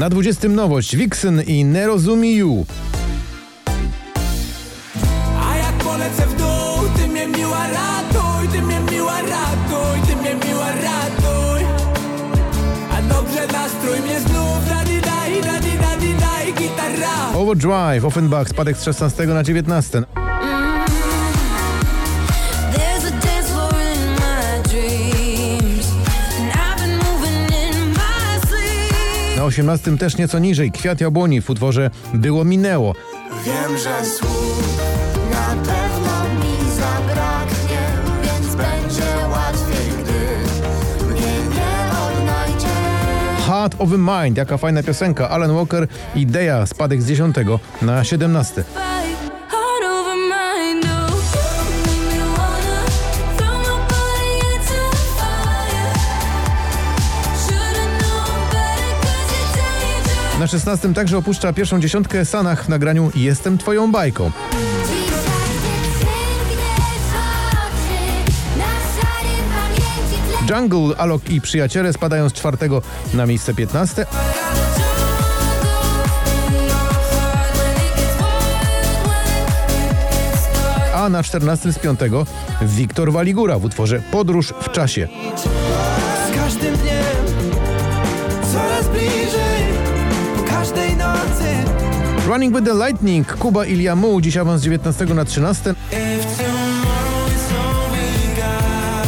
Na 20 nowość Vixen i you. A jak polecę w dół, ty mnie miła ratuj, ty mnie miła ratuj, ty mnie miła ratuj. A dobrze nastrój mnie znów, dadi daj, dadi dadi daj, gitara. Overdrive, Offenbach, spadek z 16 na 19. Na 18 też nieco niżej Kwiat Jabłoni w utworze Było Minęło. Wiem, że słów na pewno mi zabraknie, więc będzie łatwiej, gdy mnie nie odnajdzie. Heart of a Mind, jaka fajna piosenka. Alan Walker i Deja, spadek z 10 na 17. Na 16 także opuszcza pierwszą dziesiątkę Sanach w nagraniu Jestem Twoją bajką. Jungle, Alok i Przyjaciele spadają z czwartego na miejsce 15. A na 14 z 5 Wiktor Waligura w utworze Podróż w czasie. Z każdym dniem, Running with the Lightning, Kuba i Liamu, dziś awans z 19 na 13. If tomorrow is all we got,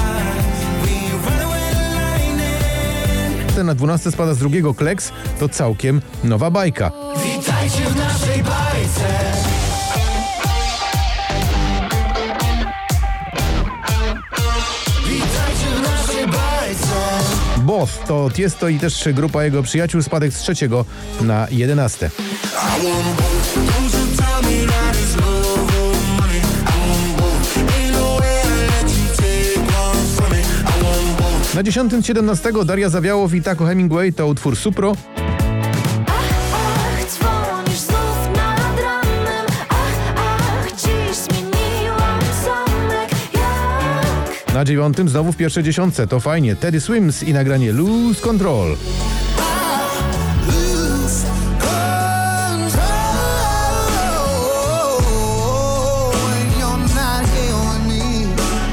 we run away lightning. Ten na 12 spada z drugiego Kleks, to całkiem nowa bajka. Witajcie w naszej bajce. Both to Tiesto i też grupa jego przyjaciół, spadek z trzeciego na 11. I want both. Don't you tell me that it's love or money. I want both. Ain't way I let you take one from me. I want both. Na 10 17 Daria Zawiałow i Taco Hemingway to utwór Supro. Na 9 znowu w pierwszej dziesiątce, to fajnie. Teddy Swims i nagranie Lose Control.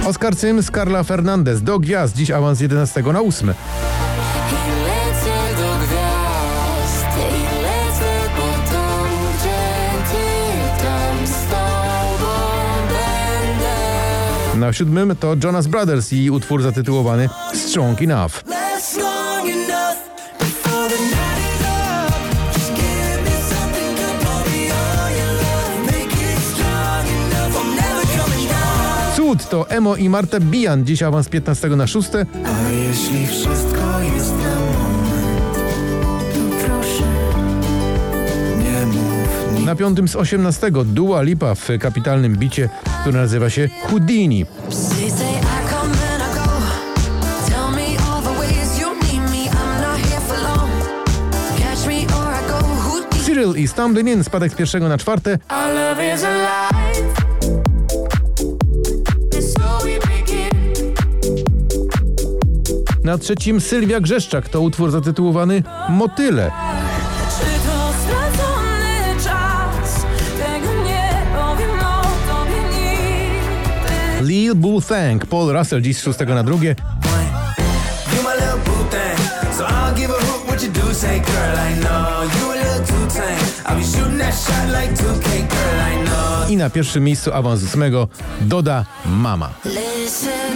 Oskar Sims, Carla Fernandez do gwiazd, dziś awans z 11 na 8. Na 7 to Jonas Brothers i utwór zatytułowany Strong Enough. Cud to Emo i Marta Bijan, dziś awans z 15 na 6. A jeśli wszystko Na 5 z 18 Dua Lipa w kapitalnym bicie, który nazywa się Houdini. Cyril i Stumbling In, spadek z pierwszego na czwarte. Na trzecim Sylwia Grzeszczak, to utwór zatytułowany Motyle. Lil Bull Thank, Paul Russell, dziś z 6 na drugie. You my little boo thing, so I'll give a hoot what you do. Say, girl, I know you a little too tame. I'll be shooting that shot like 2K, girl, I know. I na pierwszym miejscu awans z ósmego Doda Mama. Listen